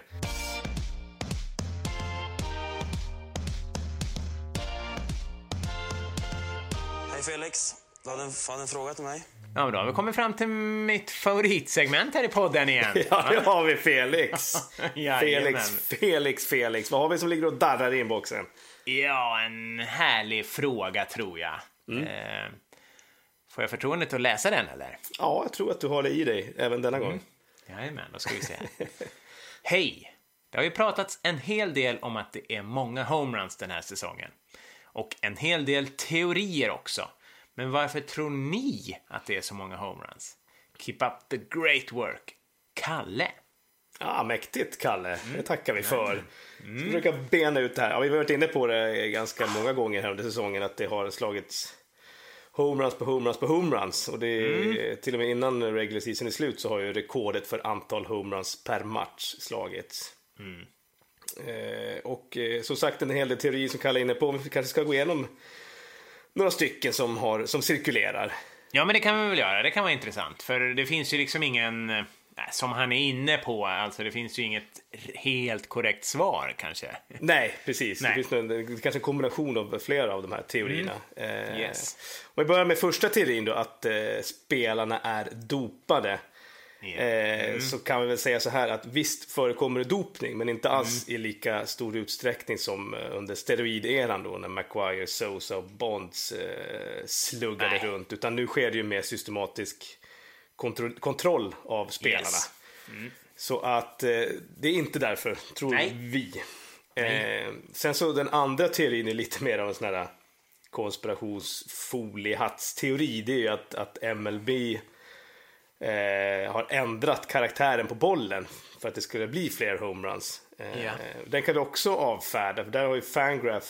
Du hade en, hade en fråga till mig? Ja, men då har vi kommit fram till mitt favoritsegment här i podden igen. Ja, det har vi Felix. Felix, Felix, Felix. Vad har vi som ligger och darrar i inboxen? Ja, en härlig fråga tror jag. Eh, får jag förtroendet att läsa den eller? Ja, jag tror att du har det i dig även denna gång. Jajamän, då ska vi se. Hej! Det har ju pratats en hel del om att det är många homeruns den här säsongen. Och en hel del teorier också. Men varför tror ni att det är så många homeruns? Keep up the great work. Kalle. Ja, mäktigt, Kalle. Det tackar vi för. Mm. Ska försöka bena ut det här. Ja, vi har varit inne på det ganska många gånger här under säsongen att det har slagits homeruns på homeruns på homeruns. Och det är, till och med innan regular season är slut så har ju rekordet för antal homeruns per match slagits. Eh, och eh, som sagt en hel del teorier som Kalle är inne på. Vi kanske ska gå igenom några stycken som, har, som cirkulerar. Ja, men det kan vi väl göra. Det kan vara intressant. För det finns ju liksom ingen... eh, Som han är inne på, alltså det finns ju inget helt korrekt svar kanske. Nej, precis. Nej. Det finns en, kanske en kombination av flera av de här teorierna. Eh, Yes. Om vi börjar med första teorin då, att eh, spelarna är dopade. Eh, Så kan vi väl säga så här att visst förekommer det dopning, men inte alls i lika stor utsträckning som eh, under steroideran då när Maguire, Sosa och Bonds eh, sluggade Nej. runt. Utan nu sker det ju mer systematisk kontro- kontroll av spelarna. Yes. Så att eh, det är inte därför, tror Nej. vi. Eh, sen så den andra teorin är lite mer av en sån här konspirationsfoliehattsteori. Det är ju att, att MLB eh, har ändrat karaktären på bollen för att det skulle bli fler homeruns. Eh, Ja. Den kan vi också avfärda, för där har ju Fangraph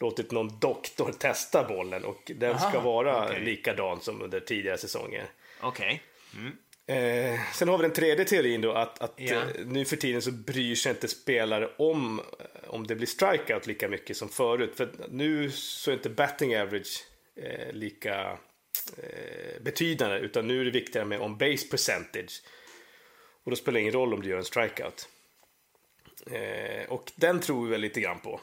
låtit någon doktor testa bollen och den ska Aha, vara okej. likadan som under tidigare säsonger. Okej. Eh, sen har vi den tredje teorin då att, att eh, nu för tiden så bryr sig inte spelare om om det blir strikeout lika mycket som förut. För nu så är inte batting average eh, lika eh, betydande utan nu är det viktigare med on base percentage. Och då spelar det ingen roll om du gör en strikeout. Eh, och den tror vi väl lite grann på.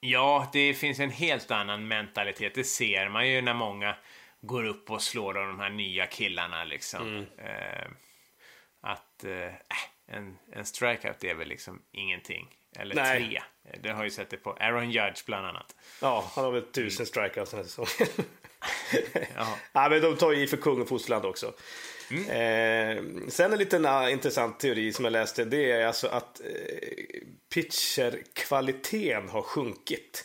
Ja, det finns en helt annan mentalitet. Det ser man ju när många går upp och slår av de här nya killarna liksom. Eh, att eh, äh, en, en strikeout är väl liksom ingenting. Eller Nej. tre. Det har ju sett det på Aaron Judge bland annat. Ja, han har väl tusen strikeouts den här säsongen. Ja. ja, men de tar ju i för kung och fosterland också. Eh, sen en liten uh, intressant teori som jag läste. Det är alltså att eh, pitcherkvaliteten har sjunkit.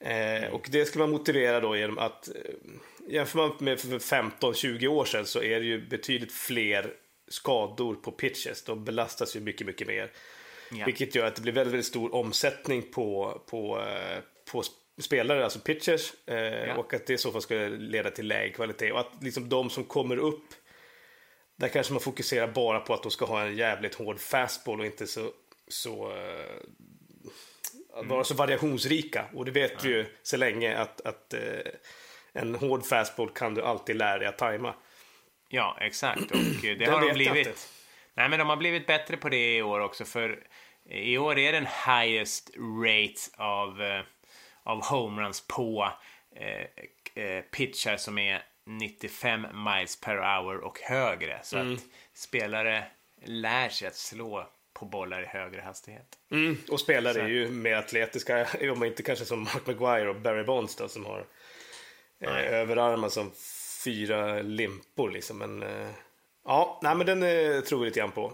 Eh, och det ska man motivera då genom att eh, jämför man med för 15-20 år sedan så är det ju betydligt fler skador på pitches. De belastas ju mycket, mycket mer. Ja. Vilket gör att det blir väldigt, väldigt stor omsättning på, på, eh, på spelare, alltså pitchers. Eh, Och att det i så fall skulle leda till lägre kvalitet. Och att liksom de som kommer upp, där kanske man fokuserar bara på att de ska ha en jävligt hård fastball och inte så, så att vara så variationsrika. Och det vet vi ju så länge att, att eh, en hård fastball kan du alltid lära dig att tajma. Ja, exakt. Och eh, det har de blivit. Nej, men de har blivit bättre på det i år också. För i år är den highest rate av, eh, av homeruns på eh, eh, pitchar som är 95 miles per hour och högre. Så Mm. att spelare lär sig att slå på bollar i högre hastighet. Mm, och spelare Så- är ju mer atletiska, om inte kanske som Mark Maguire och Barry Bonds då, som har eh, överarmar som fyra limpor liksom. Men, eh, ja, nej men den eh, tror vi lite grann på.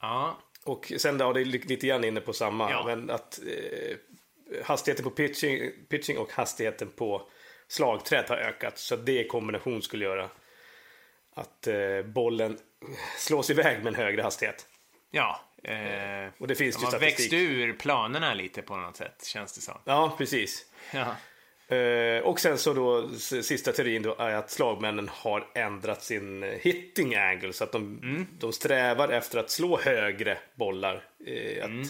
Ja, Och sen då, det är li- lite grann inne på samma, Ja. men att eh, hastigheten på pitching, pitching och hastigheten på slagträet har ökat. Så det i kombination skulle göra att eh, bollen slås iväg med en högre hastighet. ja. Eh, Och det finns de ju har växt ur planerna lite på något sätt, känns det som. Ja, precis. Ja. Eh, och sen så då sista teorin då är att slagmännen har ändrat sin eh, hitting angle så att de, Mm. de strävar efter att slå högre bollar. Eh, att, Mm.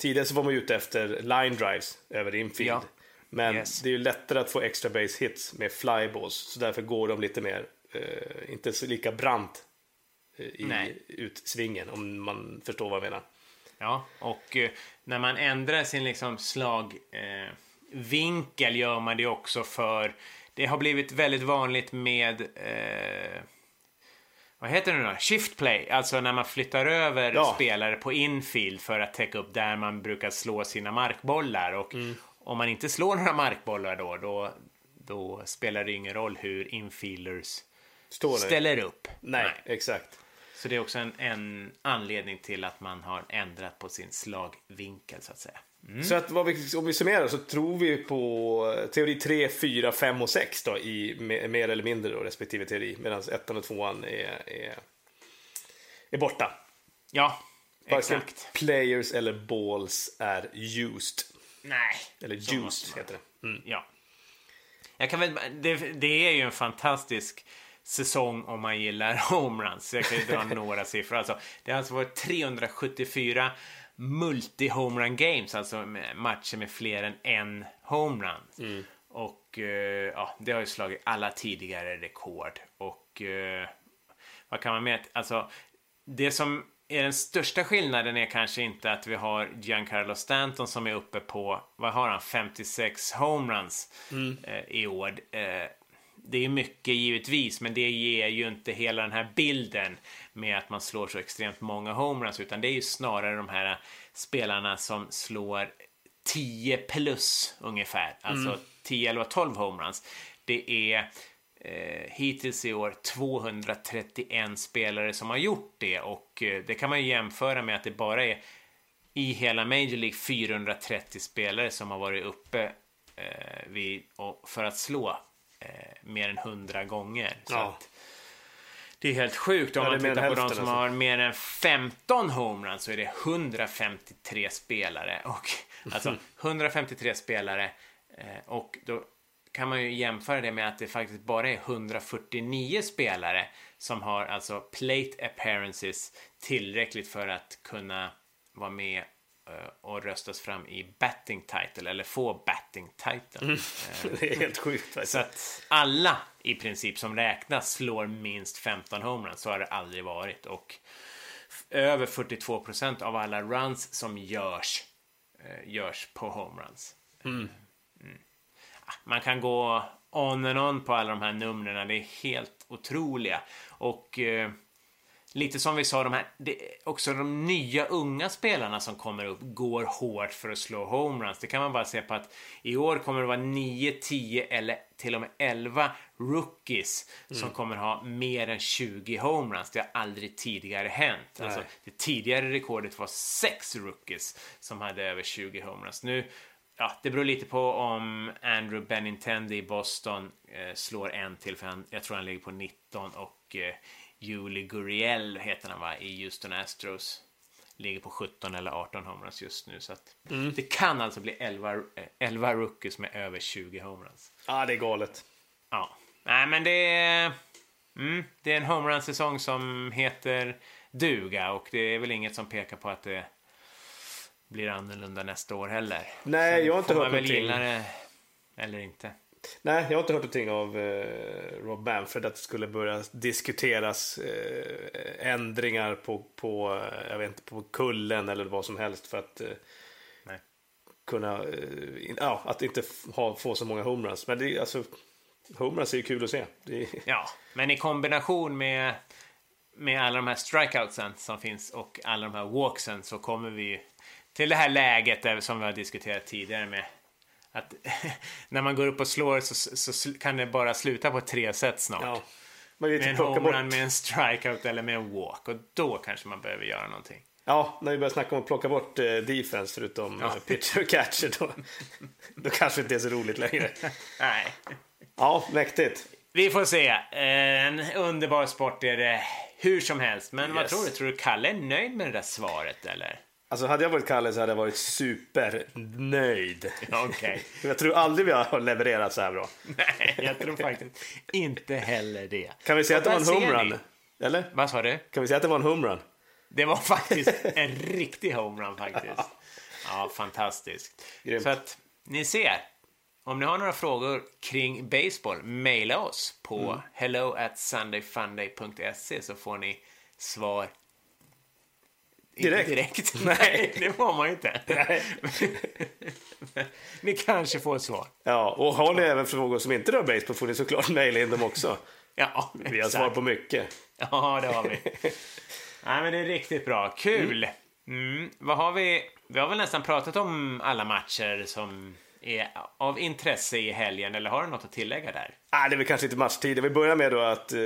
Tidigare så var man ute efter line drives över infield. Ja. Men Yes. det är ju lättare att få extra base hits med flyballs så därför går de lite mer, eh, inte så lika brant eh, i Nej. utsvingen om man förstår vad jag menar. Ja, och eh, när man ändrar sin liksom slagvinkel eh, gör man det också för det har blivit väldigt vanligt med eh, vad heter det nu då? Shift play, alltså när man flyttar över Ja. spelare på infield för att täcka upp där man brukar slå sina markbollar. Och Mm. om man inte slår några markbollar då, då, då spelar det ingen roll hur infielders ställer upp. Nej, exakt. Så det är också en, en anledning till att man har ändrat på sin slagvinkel så att säga. Så att vad vi, om vi summerar så tror vi på eh, teori 3, 4, 5 och 6 då i me- mer eller mindre då, respektive teori. Medan ettan och tvåan är, är, är borta. Ja, Varken exakt. players eller balls är used. Nej. Eller used heter det. Mm. Ja. Jag kan väl, det, det är ju en fantastisk säsong om man gillar homeruns. Jag kan ju dra några siffror. Alltså, det har alltså varit 374 multi-homerun games, alltså matcher med fler än en homerun. Och eh, ja, det har ju slagit alla tidigare rekord. Och eh, vad kan man med? Alltså, det som är den största skillnaden är kanske inte att vi har Giancarlo Stanton som är uppe på, vad har han, 56 homeruns eh, i år. Eh, det är mycket givetvis, men det ger ju inte hela den här bilden med att man slår så extremt många homeruns, utan det är ju snarare de här spelarna som slår 10 plus ungefär, alltså 10, 11, 12 homeruns. Det är eh, hittills i år 231 spelare som har gjort det och eh, det kan man ju jämföra med att det bara är i hela Major League 430 spelare som har varit uppe eh, vid, för att slå mer än 100 gånger. Så Ja. att, det är helt sjukt. Om Ja, man tittar på de som alltså. har mer än 15 homeruns så är det 153 spelare. Och, alltså 153 spelare. Eh, och då kan man ju jämföra det med att det faktiskt bara är 149 spelare som har alltså plate appearances tillräckligt för att kunna vara med eh, och röstas fram i batting title eller få batting title. Det är helt sjukt faktiskt. Så att alla i princip som räknas slår minst 15 homeruns. Så har det aldrig varit. Och över 42 procent av alla runs som görs eh, görs på homeruns. Mm. Ah, Man kan gå on and on på alla de här numren. Det är helt otroliga. Och eh, lite som vi sa, de här, det, också de nya unga spelarna som kommer upp går hårt för att slå homeruns. Det kan man bara se på att i år kommer det vara 9, 10 eller till och med 11 rookies som kommer ha mer än 20 homeruns. Det har aldrig tidigare hänt. Alltså, det tidigare rekordet var 6 rookies som hade över 20 homeruns. Nu Ja, det beror lite på om Andrew Benintendi i Boston eh, slår en till, för han, jag tror han ligger på 19 och eh, Yuli Gurriel heter han va, i Houston Astros ligger på 17 eller 18 homeruns just nu. Så Mm. det kan alltså bli 11, eh, 11 rookies med över 20 homeruns. Ja, det är galet. Ja, nej men det är, mm, det är en homerun-säsong som heter duga och det är väl inget som pekar på att det blir annorlunda nästa år heller. Nej, Sen jag har inte hört någonting. gilla det eller inte. Nej, jag har inte hört någonting av eh, Rob Manfred att det skulle börja diskuteras eh, ändringar på, på, eh, jag vet inte, på kullen eller vad som helst för att eh, kunna, eh, in, ja, att inte ha, få så många homeruns. Men det är alltså, homeruns är ju kul att se. Det Ja, men i kombination med, med alla de här strikeoutsen som finns och alla de här walksen så kommer vi till det här läget där, som vi har diskuterat tidigare med att när man går upp och slår så, så kan det bara sluta på tre set snart. ja, Med en homerun, med en strikeout eller med en walk. Och då kanske man behöver göra någonting. Ja, när vi börjar snacka om att plocka bort eh, defense förutom Ja. eh, pitcher och catcher då, då kanske det inte är så roligt längre. Nej. Ja, mäktigt. Vi får se. En underbar sport är det hur som helst. Men vad Yes. tror du? Tror du Kalle är nöjd med det där svaret eller? Alltså hade jag varit Kalle så hade jag varit supernöjd. Okej. Jag tror aldrig vi har levererat så här bra. Nej, jag tror faktiskt inte heller det. Kan vi säga att det var en homerun? Eller? Vad sa du? Kan vi säga att det var en homerun? Det var faktiskt en riktig homerun faktiskt. Ja, fantastiskt. Grymt. Så att ni ser. Om ni har några frågor kring baseball, mejla oss på Mm. hello at sundayfunday.se så får ni svar Direkt? Inte direkt. Nej. det får man ju inte. Nej. ni kanske får svar. Ja, och har ni även frågor som inte rör baseball får ni såklart mejla in dem också. Ja, Vi har exakt. svar på mycket. Ja, det har vi. Nej, men det är riktigt bra. Kul! Mm. Vad har vi? Vi har väl nästan pratat om alla matcher som är av intresse i helgen, eller har du något att tillägga där? Ah, det är väl kanske inte matchtid. Vi börjar med då att, eh,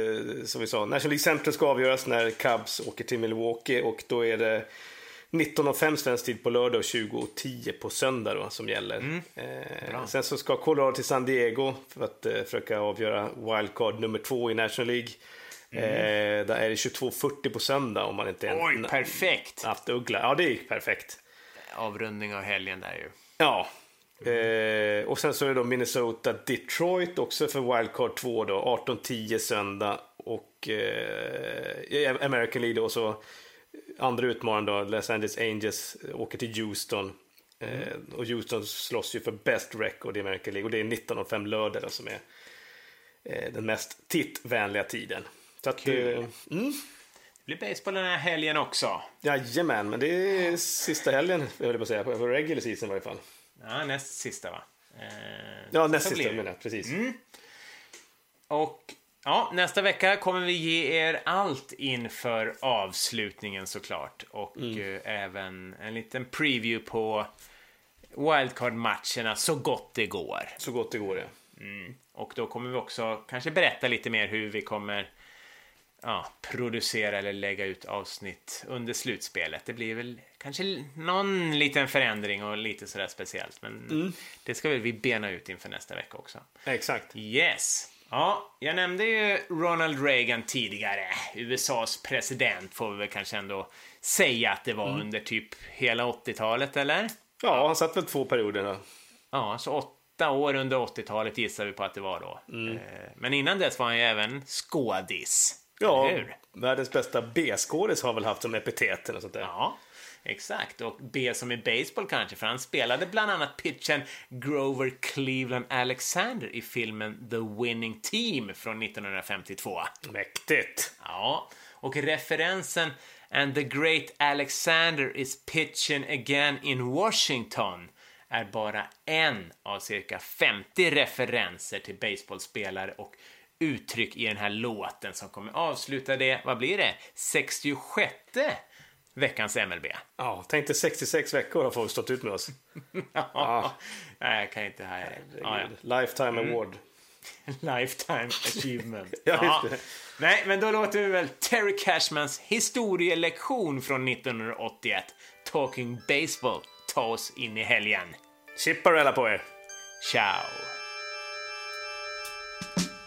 som vi sa, National League Central ska avgöras när Cubs åker till Milwaukee och då är det 19.05 svensk tid på lördag och 20.10 på söndag då, som gäller. Eh, sen så ska Colorado till San Diego för att eh, försöka avgöra wildcard nummer två i National League. Eh, där är det 22.40 på söndag om man inte Oj, en perfekt! aftuggla. Ja, det gick perfekt. Avrundning av helgen där ju. Ja. Eh, och sen så är det då Minnesota Detroit också för wildcard 2 då. 18-10 söndag. Och eh, American League då. Så andra utmanaren då, Los Angeles Angels åker till Houston. Eh, och Houston slåss ju för best record i American League. Och det är 19.05 lördag då, som är eh, den mest tittvänliga tiden. Så att, Kul. eh, mm, Det blir baseball den här helgen också. jajamän, men det är sista helgen, jag höll på att säga, på regular season i varje fall. Ja, näst sista va? Eh, Ja, näst sista menar jag, precis. Och ja, nästa vecka kommer vi ge er allt inför avslutningen såklart. Och Mm. eh, även en liten preview på wildcard-matcherna så gott det går. Så gott det går, ja. Och då kommer vi också kanske berätta lite mer hur vi kommer ja, producera eller lägga ut avsnitt under slutspelet. Det blir väl kanske någon liten förändring och lite sådär speciellt. Men Mm. det ska väl vi bena ut inför nästa vecka också. Exakt. Yes. Ja, jag nämnde ju Ronald Reagan tidigare. USAs president får vi väl kanske ändå säga att det var Mm. under typ hela 80-talet, eller? Ja, han satt väl två perioder då. Ja, så åtta år under 80-talet gissar vi på att det var då. Mm. Eh, Men innan dess var han ju även skådis. Ja, hur? världens bästa B-skådis har väl haft som epitet eller sånt där. Ja, exakt. Och B som i baseball kanske, för han spelade bland annat pitchen Grover Cleveland Alexander i filmen The Winning Team från 1952. Mäktigt. Ja, och referensen And the great Alexander is pitching again in Washington är bara en av cirka 50 referenser till baseballspelare och uttryck i den här låten som kommer avsluta det, vad blir det, 66 veckans MLB. Ja, tänk dig 66 veckor har folk stått ut med oss. Ja. Nej, jag kan inte här. Ja, ja. Lifetime award. Lifetime achievement. Ja. Nej, men då låter vi väl Terry Cashmans historielektion från 1981, Talking Baseball, ta oss in i helgen. Chipparella på er. Ciao!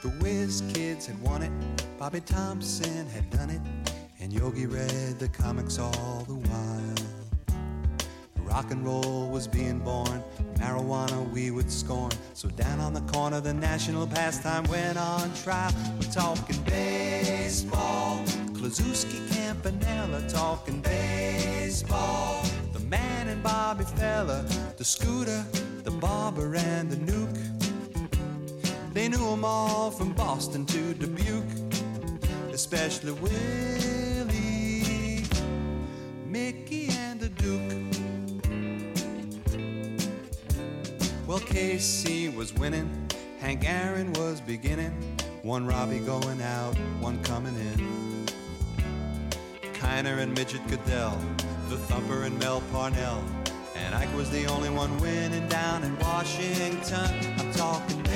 The Whiz Kids had won it, Bobby Thompson had done it, and Yogi read the comics all the while. rock and roll was being born. Marijuana we would scorn. So down on the corner, the national pastime went on trial. We're talking baseball. Klazuski Campanella talking baseball. The man and Bobby Fella, the scooter, the barber and the nuke. They knew 'em all from Boston to Dubuque, especially Willie, Mickey, and the Duke. Well, Casey was winning, Hank Aaron was beginning, one Robbie going out, one coming in. Kiner and Midget Goodell, the Thumper and Mel Parnell. And Ike was the only one winning down in Washington. I'm talking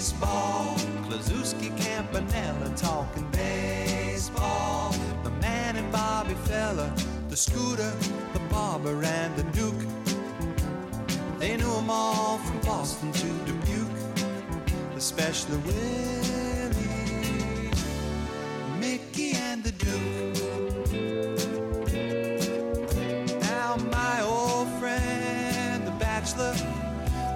baseball. Klazuski Campanella talking baseball. The man and Bobby Fella, the scooter, the barber, and the Duke. They knew 'em all from Boston to Dubuque, especially Willie, Mickey, and the Duke. Now my old friend, the bachelor,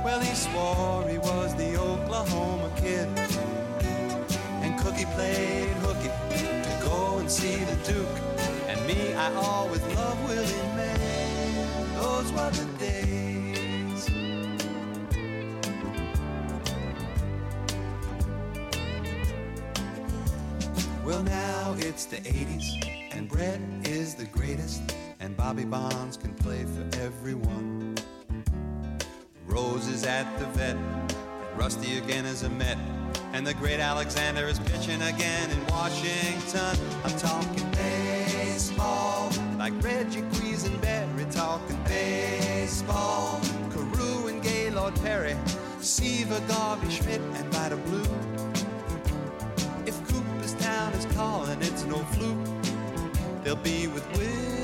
well he swore he was the Oklahoma kid. And Cookie played hooky to go and see the Duke. And me, I always loved Willie May. Those were the days. Well, now it's the 80s, and Brett is the greatest, and Bobby Bonds can play for everyone. Rose is at the vet, Rusty again is a Met, and the great Alexander is pitching again in Washington. I'm talking baseball, like Reggie Quisenberry talking baseball. Carew and Gaylord Perry, Seaver, Garvey, Schmidt, and Vida Blue. If Cooperstown is calling, it's no fluke. They'll be with Willie,